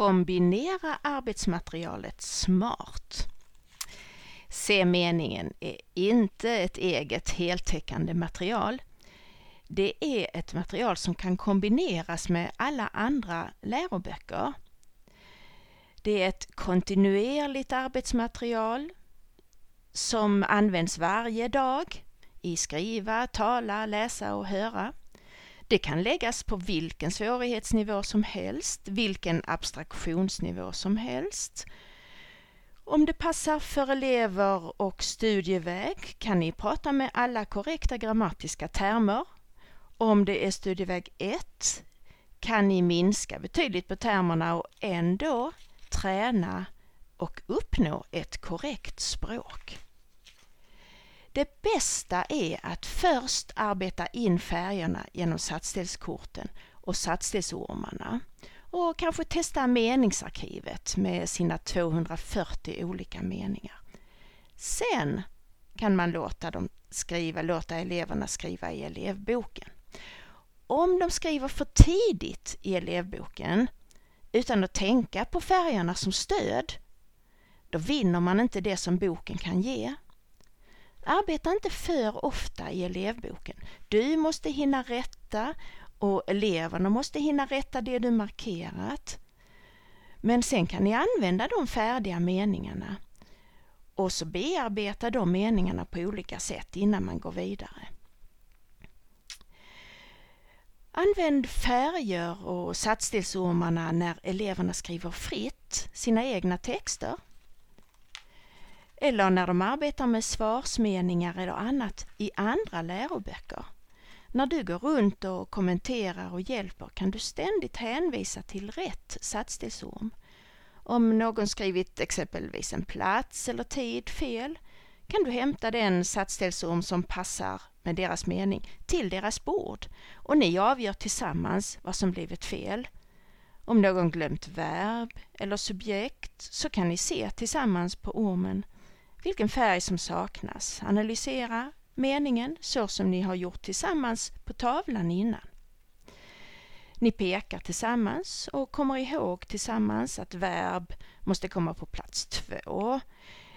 Kombinera arbetsmaterialet smart. Se meningen är inte ett eget heltäckande material. Det är ett material som kan kombineras med alla andra läroböcker. Det är ett kontinuerligt arbetsmaterial som används varje dag i skriva, tala, läsa och höra. Det kan läggas på vilken svårighetsnivå som helst, vilken abstraktionsnivå som helst. Om det passar för elever och studieväg kan ni prata med alla korrekta grammatiska termer. Om det är studieväg 1 kan ni minska betydligt på termerna och ändå träna och uppnå ett korrekt språk. Det bästa är att först arbeta in färgerna genom satsdelskorten och satsdelsormarna och kanske testa meningsarkivet med sina 240 olika meningar. Sen kan man låta, dem skriva, låta eleverna skriva i elevboken. Om de skriver för tidigt i elevboken utan att tänka på färgerna som stöd, då vinner man inte det som boken kan ge. Arbeta inte för ofta i elevboken. Du måste hinna rätta och eleverna måste hinna rätta det du markerat. Men sen kan ni använda de färdiga meningarna och så bearbeta de meningarna på olika sätt innan man går vidare. Använd färger och satsdelsormarna när eleverna skriver fritt sina egna texter. Eller när de arbetar med svarsmeningar eller annat i andra läroböcker. När du går runt och kommenterar och hjälper kan du ständigt hänvisa till rätt satsdelsorm. Om någon skrivit exempelvis en plats eller tid fel kan du hämta den satsdelsorm som passar med deras mening till deras bord och ni avgör tillsammans vad som blivit fel. Om någon glömt verb eller subjekt så kan ni se tillsammans på ormen vilken färg som saknas. Analysera meningen så som ni har gjort tillsammans på tavlan innan. Ni pekar tillsammans och kommer ihåg tillsammans att verb måste komma på plats två.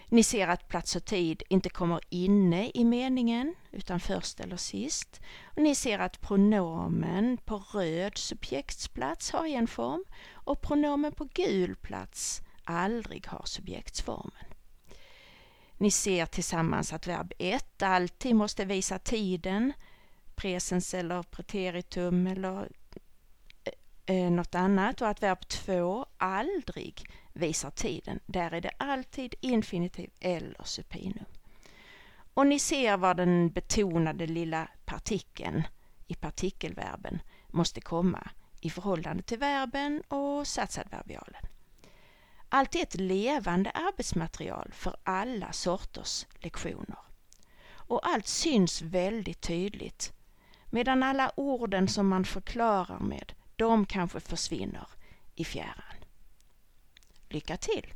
Ni ser att plats och tid inte kommer inne i meningen utan först eller sist. Och ni ser att pronomen på röd subjektsplats har en form och pronomen på gul plats aldrig har subjektsformen. Ni ser tillsammans att verb 1 alltid måste visa tiden, presens eller preteritum eller eh, eh något annat och att verb 2 aldrig visar tiden. Där är det alltid infinitiv eller supinum. Och ni ser var den betonade lilla partikeln i partikelverben måste komma i förhållande till verben och satsadverbialen. Allt är ett levande arbetsmaterial för alla sorters lektioner. Och allt syns väldigt tydligt medan alla orden som man förklarar med, de kanske försvinner i fjärran. Lycka till!